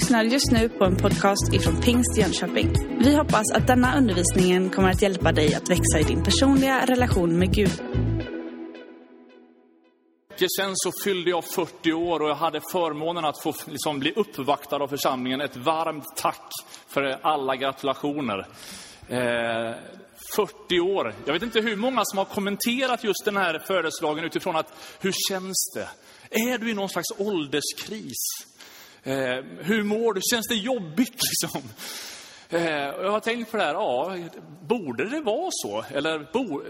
lyssnar just nu på en podcast ifrån Pingst Jönköping. Vi hoppas att denna undervisning kommer att hjälpa dig att växa i din personliga relation med Gud. Sen så fyllde jag 40 år och jag hade förmånen att få liksom bli uppvaktad av församlingen. Ett varmt tack för alla gratulationer. Eh, 40 år. Jag vet inte hur många som har kommenterat just den här födelsedagen utifrån att hur känns det? Är du i någon slags ålderskris? Eh, hur mår du? Känns det jobbigt liksom? Eh, jag har tänkt på det här, ja, borde det vara så? Eller, bo,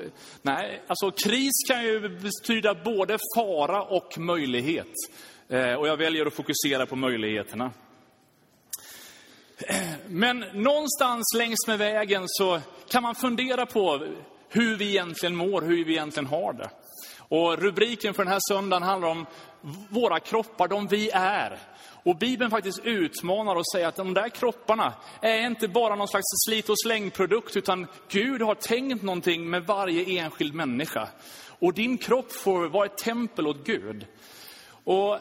nej, alltså kris kan ju betyda både fara och möjlighet. Eh, och jag väljer att fokusera på möjligheterna. Eh, men någonstans längs med vägen så kan man fundera på hur vi egentligen mår, hur vi egentligen har det. Och rubriken för den här söndagen handlar om våra kroppar, de vi är. Och Bibeln faktiskt utmanar och säger att de där kropparna är inte bara någon slags slit och slängprodukt, utan Gud har tänkt någonting med varje enskild människa. Och din kropp får vara ett tempel åt Gud. Och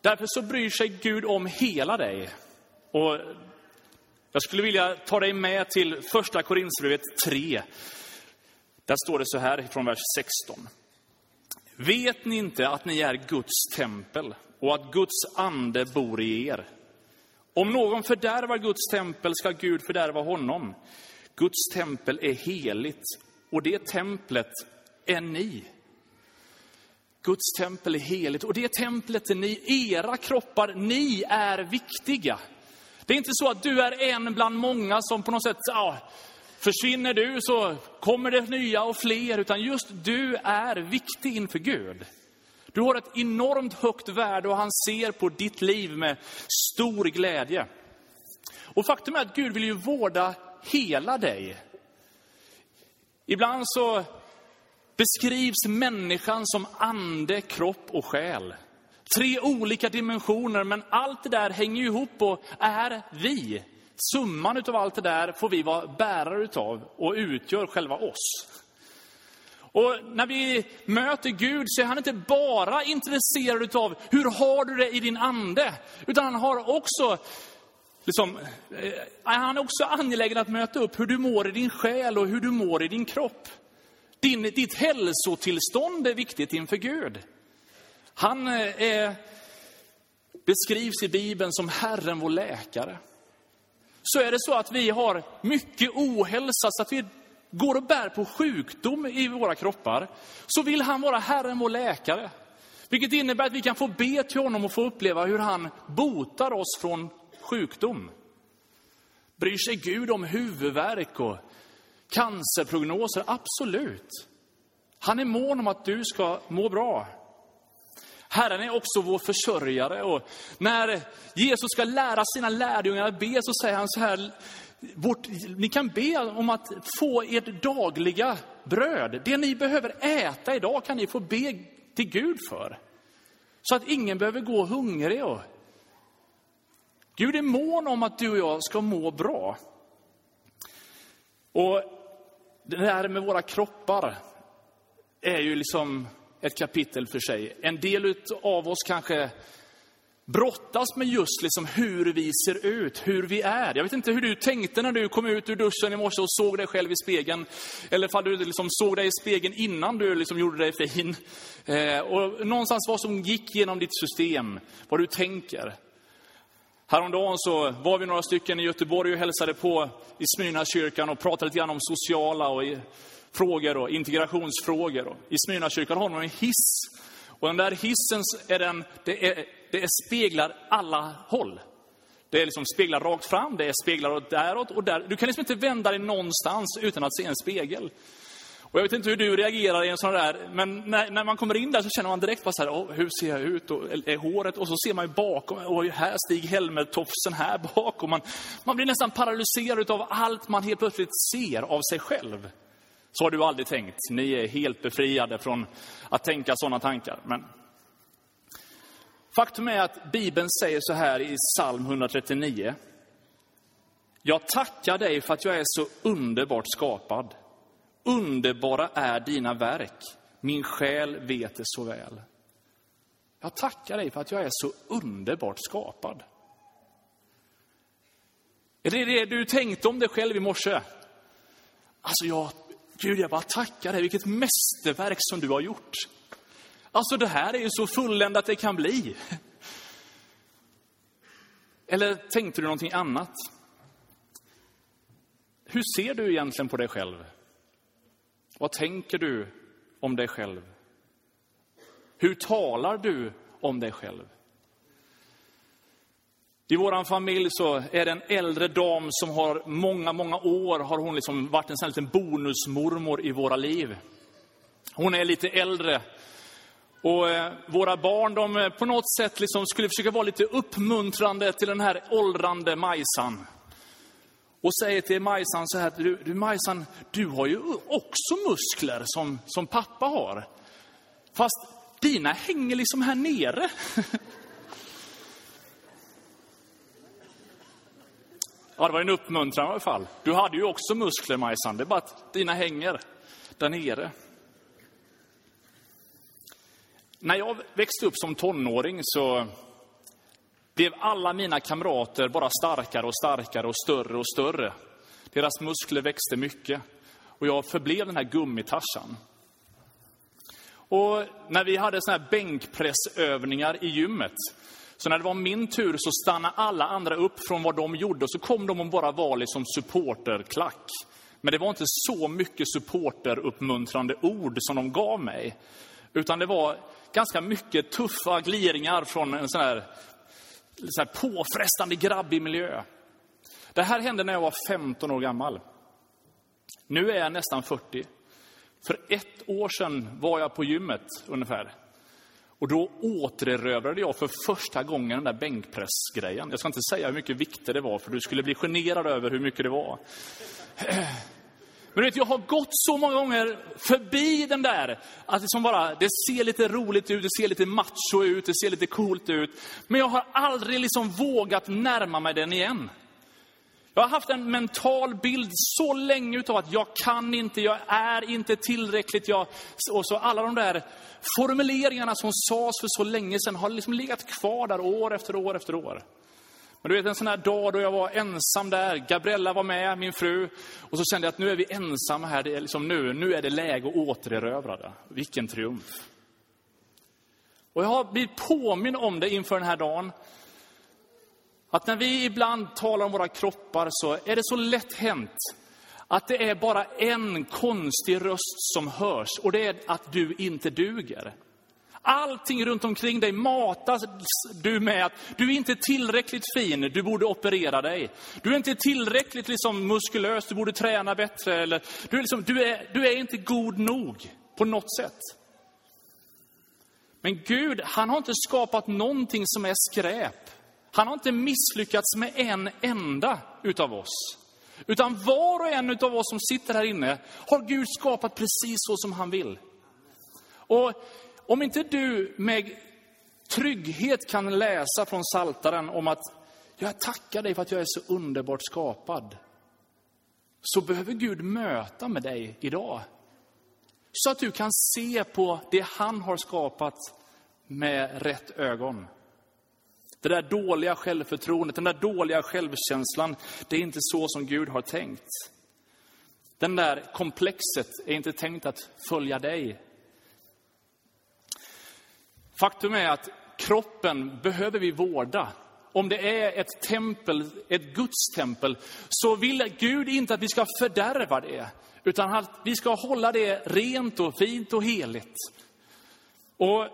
därför så bryr sig Gud om hela dig. Och jag skulle vilja ta dig med till första Korinthierbrevet 3. Där står det så här från vers 16. Vet ni inte att ni är Guds tempel och att Guds ande bor i er? Om någon fördärvar Guds tempel ska Gud fördärva honom. Guds tempel är heligt och det templet är ni. Guds tempel är heligt och det templet är ni. Era kroppar, ni är viktiga. Det är inte så att du är en bland många som på något sätt, ja, försvinner du så kommer det nya och fler, utan just du är viktig inför Gud. Du har ett enormt högt värde och han ser på ditt liv med stor glädje. Och faktum är att Gud vill ju vårda hela dig. Ibland så beskrivs människan som ande, kropp och själ. Tre olika dimensioner, men allt det där hänger ihop och är vi. Summan utav allt det där får vi vara bärare utav och utgör själva oss. Och när vi möter Gud så är han inte bara intresserad av hur har du det i din ande, utan han har också Liksom, eh, han är också angelägen att möta upp hur du mår i din själ och hur du mår i din kropp. Din, ditt hälsotillstånd är viktigt inför Gud. Han eh, är, beskrivs i Bibeln som Herren vår läkare. Så är det så att vi har mycket ohälsa, så att vi går och bär på sjukdom i våra kroppar, så vill han vara Herren vår läkare. Vilket innebär att vi kan få be till honom och få uppleva hur han botar oss från sjukdom. Bryr sig Gud om huvudvärk och cancerprognoser? Absolut. Han är mån om att du ska må bra. Herren är också vår försörjare. Och när Jesus ska lära sina lärjungar att be så säger han så här, vårt, ni kan be om att få ert dagliga bröd. Det ni behöver äta idag kan ni få be till Gud för. Så att ingen behöver gå hungrig. Och... Gud är mån om att du och jag ska må bra. Och det här med våra kroppar är ju liksom ett kapitel för sig. En del av oss kanske brottas med just liksom hur vi ser ut, hur vi är. Jag vet inte hur du tänkte när du kom ut ur duschen i morse och såg dig själv i spegeln. Eller om du liksom såg dig i spegeln innan du liksom gjorde dig fin. Eh, och någonstans vad som gick genom ditt system, vad du tänker. Häromdagen så var vi några stycken i Göteborg och hälsade på i Smyrnakyrkan och pratade lite grann om sociala och frågor och integrationsfrågor. Och I Smyrnakyrkan har de en hiss. Och den där hissen, är den, det, är, det är speglar alla håll. Det är liksom speglar rakt fram, det är speglar åt däråt och där. Du kan liksom inte vända dig någonstans utan att se en spegel. Och jag vet inte hur du reagerar i en sån där, men när, när man kommer in där så känner man direkt bara så här, oh, hur ser jag ut? Och, är håret? Och så ser man ju bakom, och här Stig Helmer-tofsen här bakom. Man, man blir nästan paralyserad av allt man helt plötsligt ser av sig själv. Så har du aldrig tänkt. Ni är helt befriade från att tänka sådana tankar. Men faktum är att Bibeln säger så här i psalm 139. Jag tackar dig för att jag är så underbart skapad. Underbara är dina verk. Min själ vet det så väl. Jag tackar dig för att jag är så underbart skapad. Är det det du tänkte om dig själv i morse? Alltså, jag, Gud, jag bara tackar dig. Vilket mästerverk som du har gjort. Alltså, det här är ju så fulländat det kan bli. Eller tänkte du någonting annat? Hur ser du egentligen på dig själv? Vad tänker du om dig själv? Hur talar du om dig själv? I vår familj så är det en äldre dam som har många, många år har hon liksom varit en sån liten bonusmormor i våra liv. Hon är lite äldre. Och eh, våra barn, de eh, på något sätt liksom skulle försöka vara lite uppmuntrande till den här åldrande Majsan. Och säger till Majsan så här, du, du Majsan, du har ju också muskler som, som pappa har. Fast dina hänger liksom här nere. Ja, det var en uppmuntran i alla fall. Du hade ju också muskler, Majsan. Det är bara att dina hänger där nere. När jag växte upp som tonåring så blev alla mina kamrater bara starkare och starkare och större och större. Deras muskler växte mycket och jag förblev den här gummitarsan. Och när vi hade såna här bänkpressövningar i gymmet så när det var min tur så stannade alla andra upp från vad de gjorde och så kom de och bara var liksom supporterklack. Men det var inte så mycket supporteruppmuntrande ord som de gav mig. Utan det var ganska mycket tuffa gliringar från en sån här, sån här påfrestande grabbig miljö. Det här hände när jag var 15 år gammal. Nu är jag nästan 40. För ett år sedan var jag på gymmet ungefär. Och då återerövrade jag för första gången den där bänkpressgrejen. Jag ska inte säga hur mycket vikter det var, för du skulle bli generad över hur mycket det var. Men vet, jag har gått så många gånger förbi den där, att liksom bara, det ser lite roligt ut, det ser lite macho ut, det ser lite coolt ut. Men jag har aldrig liksom vågat närma mig den igen. Jag har haft en mental bild så länge av att jag kan inte, jag är inte tillräckligt. Jag, och så alla de där formuleringarna som sades för så länge sedan har liksom legat kvar där år efter år efter år. Men du vet en sån här dag då jag var ensam där, Gabriella var med, min fru, och så kände jag att nu är vi ensamma här, det är liksom nu, nu är det läge att återerövra det. Vilken triumf. Och jag har blivit påminn om det inför den här dagen. Att när vi ibland talar om våra kroppar så är det så lätt hänt att det är bara en konstig röst som hörs och det är att du inte duger. Allting runt omkring dig matas du med att du är inte tillräckligt fin, du borde operera dig. Du är inte tillräckligt liksom muskulös, du borde träna bättre. Eller, du, är liksom, du, är, du är inte god nog på något sätt. Men Gud, han har inte skapat någonting som är skräp. Han har inte misslyckats med en enda utav oss. Utan var och en utav oss som sitter här inne har Gud skapat precis så som han vill. Och om inte du med trygghet kan läsa från Saltaren om att jag tackar dig för att jag är så underbart skapad. Så behöver Gud möta med dig idag. Så att du kan se på det han har skapat med rätt ögon. Det där dåliga självförtroendet, den där dåliga självkänslan, det är inte så som Gud har tänkt. Den där komplexet är inte tänkt att följa dig. Faktum är att kroppen behöver vi vårda. Om det är ett tempel, ett Guds tempel, så vill Gud inte att vi ska fördärva det. Utan att vi ska hålla det rent och fint och heligt. Och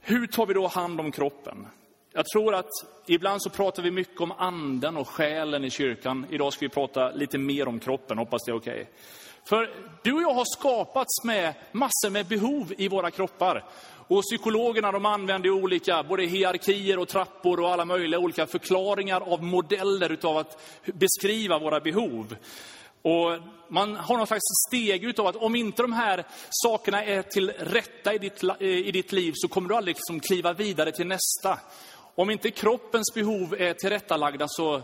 hur tar vi då hand om kroppen? Jag tror att ibland så pratar vi mycket om anden och själen i kyrkan. Idag ska vi prata lite mer om kroppen, hoppas det är okej. Okay. För du och jag har skapats med massor med behov i våra kroppar. Och psykologerna de använder olika, både hierarkier och trappor och alla möjliga olika förklaringar av modeller utav att beskriva våra behov. Och man har någon slags steg utav att om inte de här sakerna är till rätta i ditt, i ditt liv så kommer du aldrig liksom kliva vidare till nästa. Om inte kroppens behov är tillrättalagda så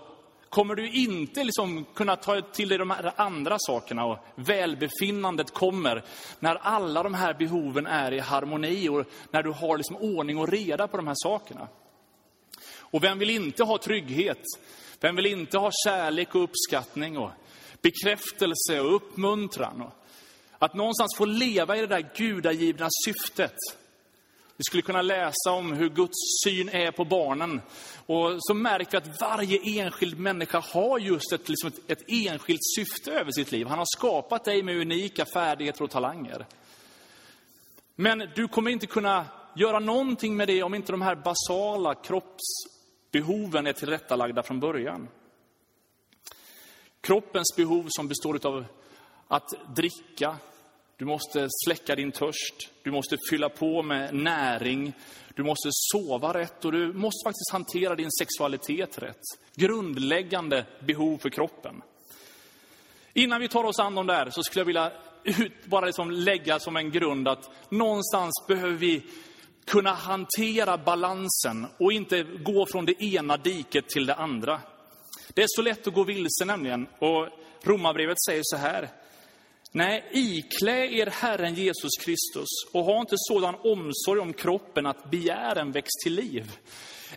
kommer du inte liksom kunna ta till dig de här andra sakerna. Och välbefinnandet kommer när alla de här behoven är i harmoni och när du har liksom ordning och reda på de här sakerna. Och vem vill inte ha trygghet? Vem vill inte ha kärlek och uppskattning och bekräftelse och uppmuntran? Och att någonstans få leva i det där gudagivna syftet. Vi skulle kunna läsa om hur Guds syn är på barnen. Och så märker vi att varje enskild människa har just ett, liksom ett, ett enskilt syfte över sitt liv. Han har skapat dig med unika färdigheter och talanger. Men du kommer inte kunna göra någonting med det om inte de här basala kroppsbehoven är tillrättalagda från början. Kroppens behov som består av att dricka, du måste släcka din törst, du måste fylla på med näring, du måste sova rätt och du måste faktiskt hantera din sexualitet rätt. Grundläggande behov för kroppen. Innan vi tar oss an de där så skulle jag vilja ut, bara liksom lägga som en grund att någonstans behöver vi kunna hantera balansen och inte gå från det ena diket till det andra. Det är så lätt att gå vilse nämligen. Och Romarbrevet säger så här. Nej, iklä er Herren Jesus Kristus och ha inte sådan omsorg om kroppen att begären väcks till liv.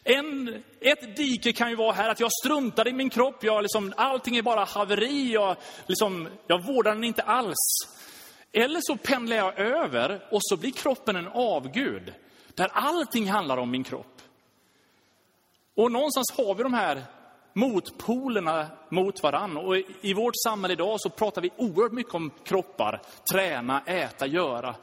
En, ett dike kan ju vara här att jag struntar i min kropp, jag liksom, allting är bara haveri, jag, liksom, jag vårdar den inte alls. Eller så pendlar jag över och så blir kroppen en avgud, där allting handlar om min kropp. Och någonstans har vi de här motpolerna mot varann. Och i vårt samhälle idag så pratar vi oerhört mycket om kroppar, träna, äta, göra.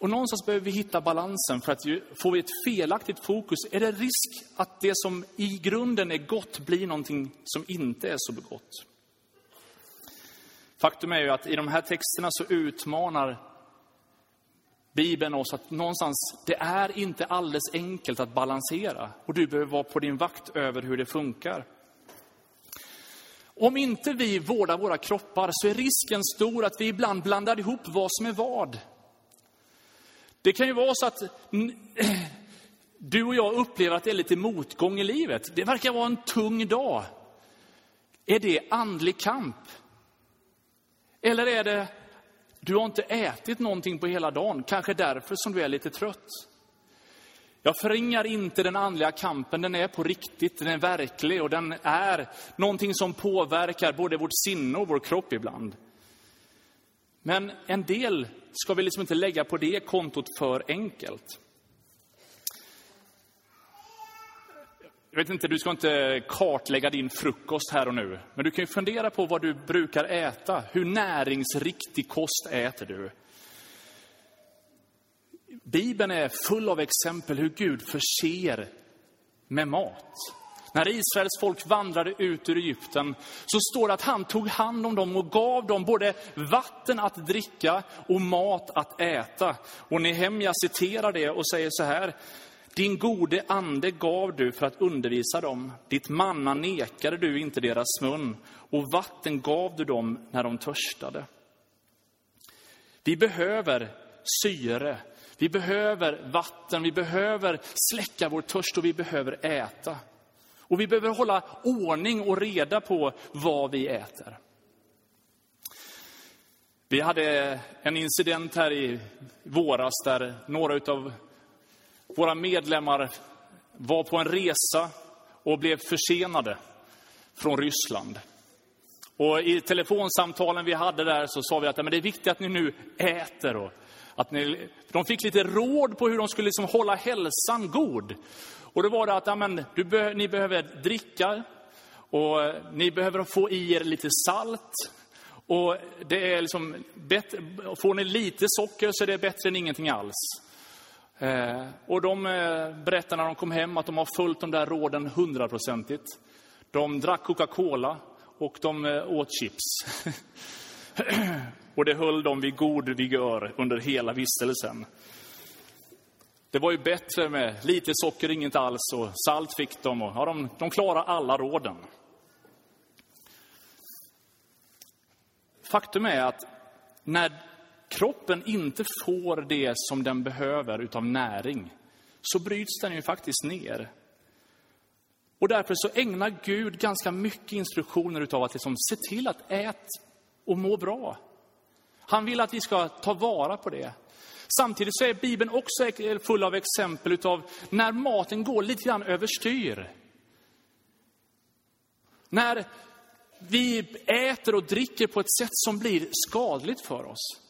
Och någonstans behöver vi hitta balansen för att får vi ett felaktigt fokus är det risk att det som i grunden är gott blir någonting som inte är så gott. Faktum är ju att i de här texterna så utmanar Bibeln oss att någonstans, det är inte alldeles enkelt att balansera. Och du behöver vara på din vakt över hur det funkar. Om inte vi vårdar våra kroppar så är risken stor att vi ibland blandar ihop vad som är vad. Det kan ju vara så att du och jag upplever att det är lite motgång i livet. Det verkar vara en tung dag. Är det andlig kamp? Eller är det, du har inte ätit någonting på hela dagen, kanske därför som du är lite trött. Jag förringar inte den andliga kampen, den är på riktigt, den är verklig och den är någonting som påverkar både vårt sinne och vår kropp ibland. Men en del ska vi liksom inte lägga på det kontot för enkelt. Jag vet inte, du ska inte kartlägga din frukost här och nu. Men du kan ju fundera på vad du brukar äta. Hur näringsriktig kost äter du? Bibeln är full av exempel hur Gud förser med mat. När Israels folk vandrade ut ur Egypten så står det att han tog hand om dem och gav dem både vatten att dricka och mat att äta. Och Nehemja citerar det och säger så här. Din gode ande gav du för att undervisa dem. Ditt manna nekade du inte deras mun och vatten gav du dem när de törstade. Vi behöver syre, vi behöver vatten, vi behöver släcka vår törst och vi behöver äta. Och vi behöver hålla ordning och reda på vad vi äter. Vi hade en incident här i våras där några av våra medlemmar var på en resa och blev försenade från Ryssland. Och I telefonsamtalen vi hade där så sa vi att men det är viktigt att ni nu äter. Och att ni, de fick lite råd på hur de skulle liksom hålla hälsan god. Och då var det att ja, men, be, ni behöver dricka och ni behöver få i er lite salt. Och det är liksom bättre, får ni lite socker så är det bättre än ingenting alls. Eh, och de eh, berättar när de kom hem att de har följt de där råden hundraprocentigt. De drack Coca-Cola och de eh, åt chips. och det höll dem vid god vigör under hela vistelsen. Det var ju bättre med lite socker, inget alls, och salt fick de. Och, ja, de, de klarade alla råden. Faktum är att när kroppen inte får det som den behöver utav näring, så bryts den ju faktiskt ner. Och därför så ägnar Gud ganska mycket instruktioner utav att liksom se till att ät och må bra. Han vill att vi ska ta vara på det. Samtidigt så är Bibeln också eh, full av exempel utav när maten går lite grann överstyr. När vi äter och dricker på ett sätt som blir skadligt för oss.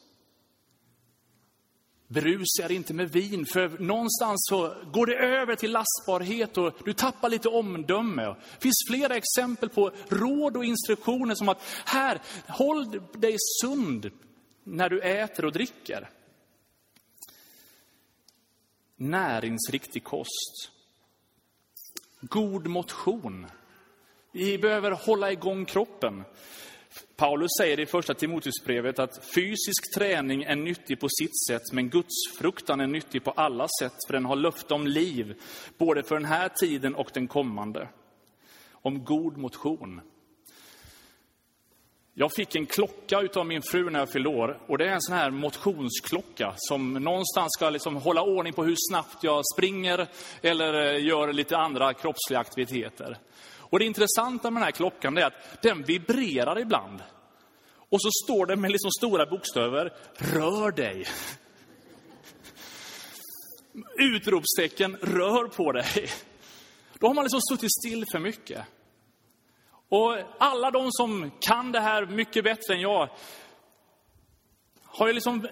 Berusa er inte med vin, för någonstans så går det över till lastbarhet och du tappar lite omdöme. Det finns flera exempel på råd och instruktioner som att här, håll dig sund när du äter och dricker. Näringsriktig kost. God motion. Vi behöver hålla igång kroppen. Paulus säger i första Timoteusbrevet att fysisk träning är nyttig på sitt sätt, men gudsfruktan är nyttig på alla sätt, för den har löfte om liv, både för den här tiden och den kommande. Om god motion. Jag fick en klocka av min fru när jag fyllde år. Och det är en sån här motionsklocka som någonstans ska liksom hålla ordning på hur snabbt jag springer eller eh, gör lite andra kroppsliga aktiviteter. Och det intressanta med den här klockan är att den vibrerar ibland. Och så står det med liksom stora bokstäver, rör dig. Utropstecken, rör på dig. Då har man liksom suttit still för mycket. Och alla de som kan det här mycket bättre än jag har ju liksom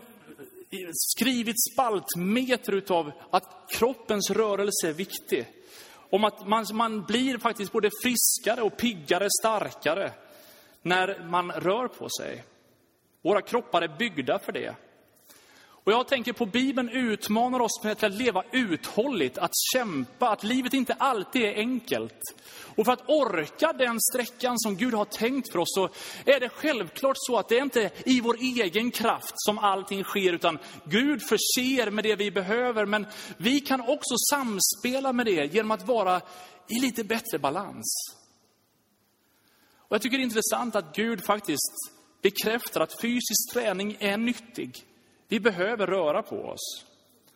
skrivit spaltmeter utav att kroppens rörelse är viktig. Om att man, man blir faktiskt både friskare och piggare, starkare när man rör på sig. Våra kroppar är byggda för det. Och jag tänker på Bibeln utmanar oss med att leva uthålligt, att kämpa, att livet inte alltid är enkelt. Och för att orka den sträckan som Gud har tänkt för oss så är det självklart så att det är inte i vår egen kraft som allting sker, utan Gud förser med det vi behöver. Men vi kan också samspela med det genom att vara i lite bättre balans. Och jag tycker det är intressant att Gud faktiskt bekräftar att fysisk träning är nyttig. Vi behöver röra på oss.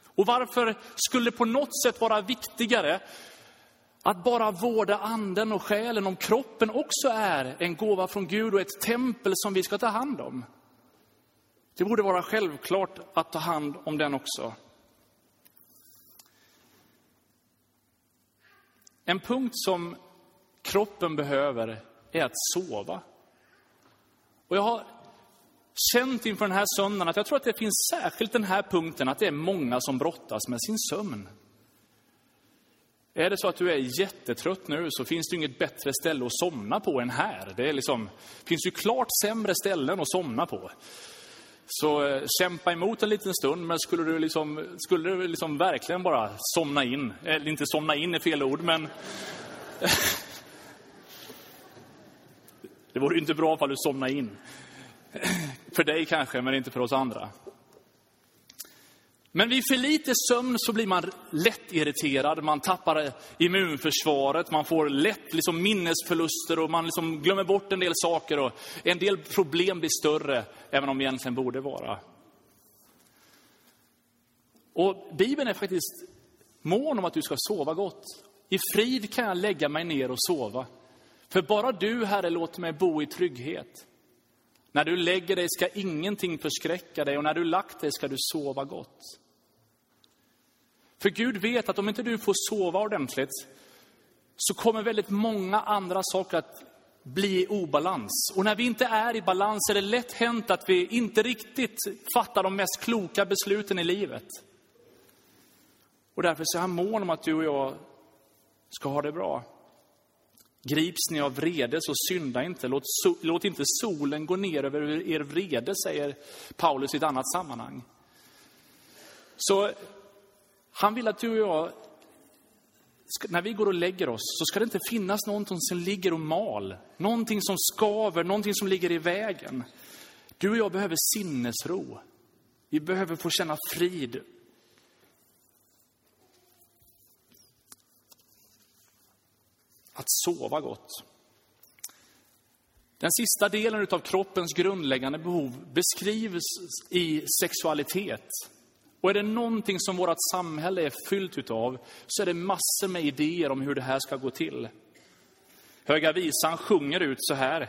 Och varför skulle det på något sätt vara viktigare att bara vårda anden och själen om kroppen också är en gåva från Gud och ett tempel som vi ska ta hand om? Det borde vara självklart att ta hand om den också. En punkt som kroppen behöver är att sova. Och jag har känt inför den här söndagen att jag tror att det finns särskilt den här punkten, att det är många som brottas med sin sömn. Är det så att du är jättetrött nu så finns det inget bättre ställe att somna på än här. Det är liksom, finns ju klart sämre ställen att somna på. Så eh, kämpa emot en liten stund, men skulle du, liksom, skulle du liksom verkligen bara somna in, eller inte somna in är fel ord, men det vore ju inte bra ifall du somnade in. För dig kanske, men inte för oss andra. Men vid för lite sömn så blir man lätt irriterad, man tappar immunförsvaret, man får lätt liksom minnesförluster och man liksom glömmer bort en del saker och en del problem blir större även om de egentligen borde vara. Och Bibeln är faktiskt mån om att du ska sova gott. I frid kan jag lägga mig ner och sova. För bara du, Herre, låter mig bo i trygghet. När du lägger dig ska ingenting förskräcka dig och när du lagt dig ska du sova gott. För Gud vet att om inte du får sova ordentligt så kommer väldigt många andra saker att bli i obalans. Och när vi inte är i balans är det lätt hänt att vi inte riktigt fattar de mest kloka besluten i livet. Och därför så är han mån om att du och jag ska ha det bra. Grips ni av vrede, så synda inte. Låt, låt inte solen gå ner över er vrede, säger Paulus i ett annat sammanhang. Så han vill att du och jag, när vi går och lägger oss, så ska det inte finnas någonting som ligger och mal. Någonting som skaver, någonting som ligger i vägen. Du och jag behöver sinnesro. Vi behöver få känna frid att sova gott. Den sista delen av kroppens grundläggande behov beskrivs i sexualitet. Och är det någonting som vårt samhälle är fyllt utav så är det massor med idéer om hur det här ska gå till. Höga visan sjunger ut så här.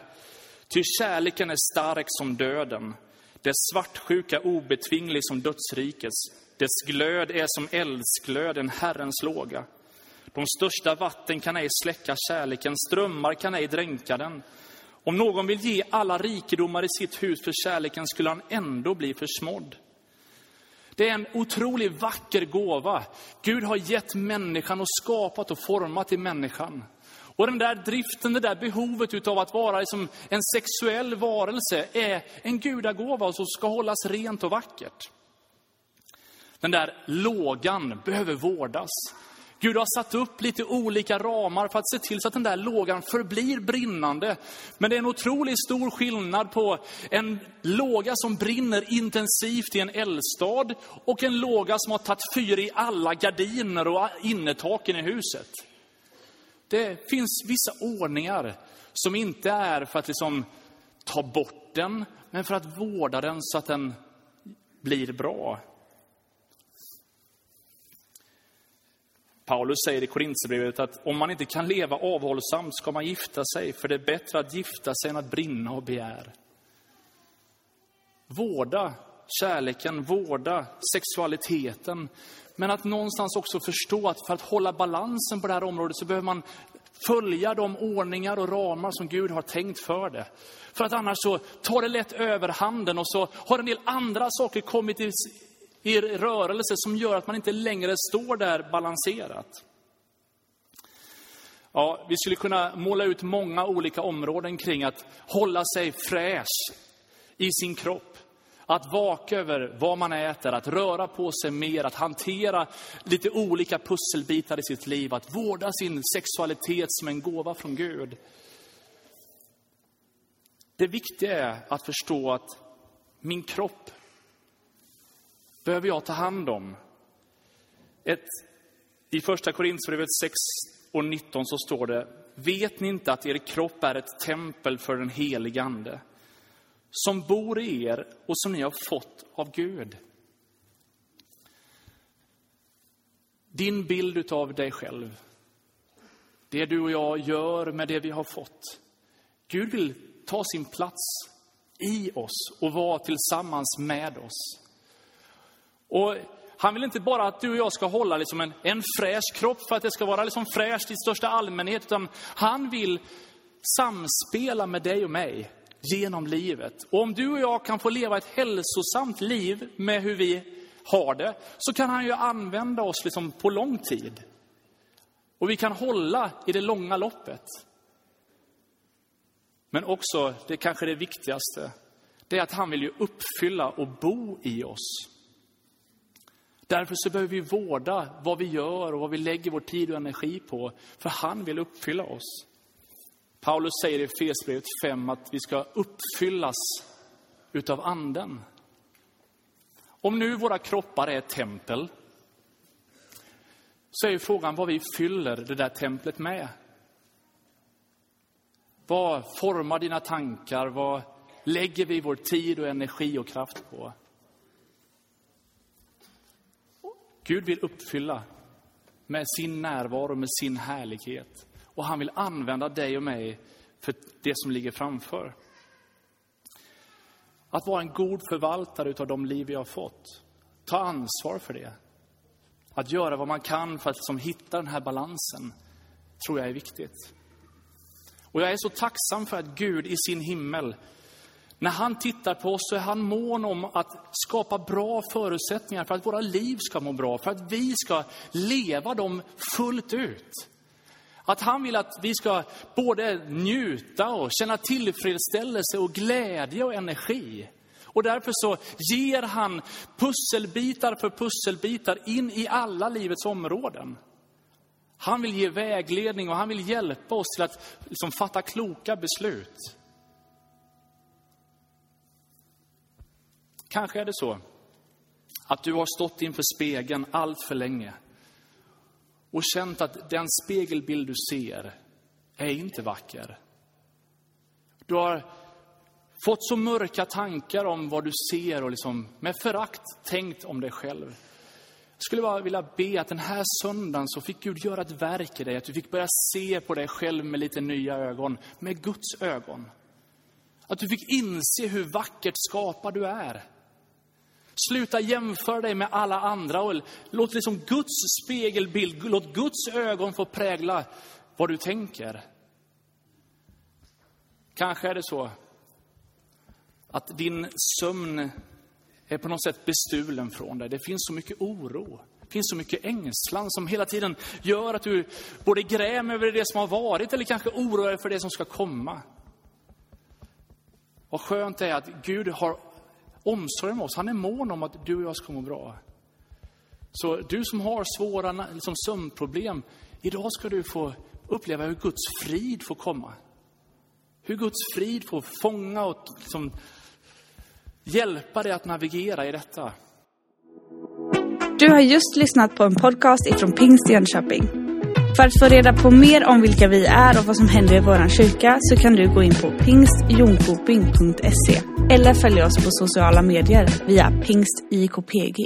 Ty kärleken är stark som döden, dess svartsjuka obetvinglig som dödsrikets. Dess glöd är som eldsglöd, en Herrens låga. De största vatten kan ej släcka kärleken, strömmar kan ej dränka den. Om någon vill ge alla rikedomar i sitt hus för kärleken skulle han ändå bli försmådd. Det är en otroligt vacker gåva. Gud har gett människan och skapat och format i människan. Och den där driften, det där behovet av att vara liksom en sexuell varelse är en gudagåva som ska hållas rent och vackert. Den där lågan behöver vårdas. Gud har satt upp lite olika ramar för att se till så att den där lågan förblir brinnande. Men det är en otroligt stor skillnad på en låga som brinner intensivt i en eldstad och en låga som har tagit fyr i alla gardiner och innertaken i huset. Det finns vissa ordningar som inte är för att liksom ta bort den, men för att vårda den så att den blir bra. Paulus säger i Korinthierbrevet att om man inte kan leva avhållsamt ska man gifta sig, för det är bättre att gifta sig än att brinna och begär. Vårda kärleken, vårda sexualiteten. Men att någonstans också förstå att för att hålla balansen på det här området så behöver man följa de ordningar och ramar som Gud har tänkt för det. För att annars så tar det lätt överhanden och så har en del andra saker kommit i, i rörelse som gör att man inte längre står där balanserat. Ja, vi skulle kunna måla ut många olika områden kring att hålla sig fräsch i sin kropp. Att vaka över vad man äter, att röra på sig mer, att hantera lite olika pusselbitar i sitt liv, att vårda sin sexualitet som en gåva från Gud. Det viktiga är att förstå att min kropp behöver jag ta hand om. Ett, I första Korinthierbrevet 6 och 19 så står det, vet ni inte att er kropp är ett tempel för den helige Ande? som bor i er och som ni har fått av Gud. Din bild av dig själv, det du och jag gör med det vi har fått. Gud vill ta sin plats i oss och vara tillsammans med oss. Och han vill inte bara att du och jag ska hålla liksom en, en fräsch kropp för att det ska vara liksom fräscht i största allmänhet, utan han vill samspela med dig och mig genom livet. Och om du och jag kan få leva ett hälsosamt liv med hur vi har det, så kan han ju använda oss liksom på lång tid. Och vi kan hålla i det långa loppet. Men också, det kanske det viktigaste, det är att han vill ju uppfylla och bo i oss. Därför så behöver vi vårda vad vi gör och vad vi lägger vår tid och energi på, för han vill uppfylla oss. Paulus säger i Efesierbrevet 5 att vi ska uppfyllas utav anden. Om nu våra kroppar är ett tempel, så är frågan vad vi fyller det där templet med. Vad formar dina tankar? Vad lägger vi vår tid och energi och kraft på? Gud vill uppfylla med sin närvaro, med sin härlighet. Och han vill använda dig och mig för det som ligger framför. Att vara en god förvaltare av de liv vi har fått. Ta ansvar för det. Att göra vad man kan för att liksom hitta den här balansen tror jag är viktigt. Och jag är så tacksam för att Gud i sin himmel, när han tittar på oss så är han mån om att skapa bra förutsättningar för att våra liv ska må bra, för att vi ska leva dem fullt ut. Att han vill att vi ska både njuta och känna tillfredsställelse och glädje och energi. Och därför så ger han pusselbitar för pusselbitar in i alla livets områden. Han vill ge vägledning och han vill hjälpa oss till att liksom fatta kloka beslut. Kanske är det så att du har stått inför spegeln allt för länge och känt att den spegelbild du ser är inte vacker. Du har fått så mörka tankar om vad du ser och liksom med förakt tänkt om dig själv. Jag skulle bara vilja be att den här söndagen så fick Gud göra ett verk i dig, att du fick börja se på dig själv med lite nya ögon, med Guds ögon. Att du fick inse hur vackert skapad du är. Sluta jämföra dig med alla andra och låt liksom Guds spegelbild, låt Guds ögon få prägla vad du tänker. Kanske är det så att din sömn är på något sätt bestulen från dig. Det finns så mycket oro. Det finns så mycket ängslan som hela tiden gör att du både grämer över det som har varit eller kanske oroar dig för det som ska komma. Vad skönt det är att Gud har omsorg om oss. Han är mån om att du och jag ska må bra. Så du som har svåra liksom, sömnproblem, idag ska du få uppleva hur Guds frid får komma. Hur Guds frid får fånga och liksom, hjälpa dig att navigera i detta. Du har just lyssnat på en podcast ifrån Pingst Jönköping. För att få reda på mer om vilka vi är och vad som händer i vår kyrka så kan du gå in på pingstjonkoping.se eller följ oss på sociala medier via pingstikpg.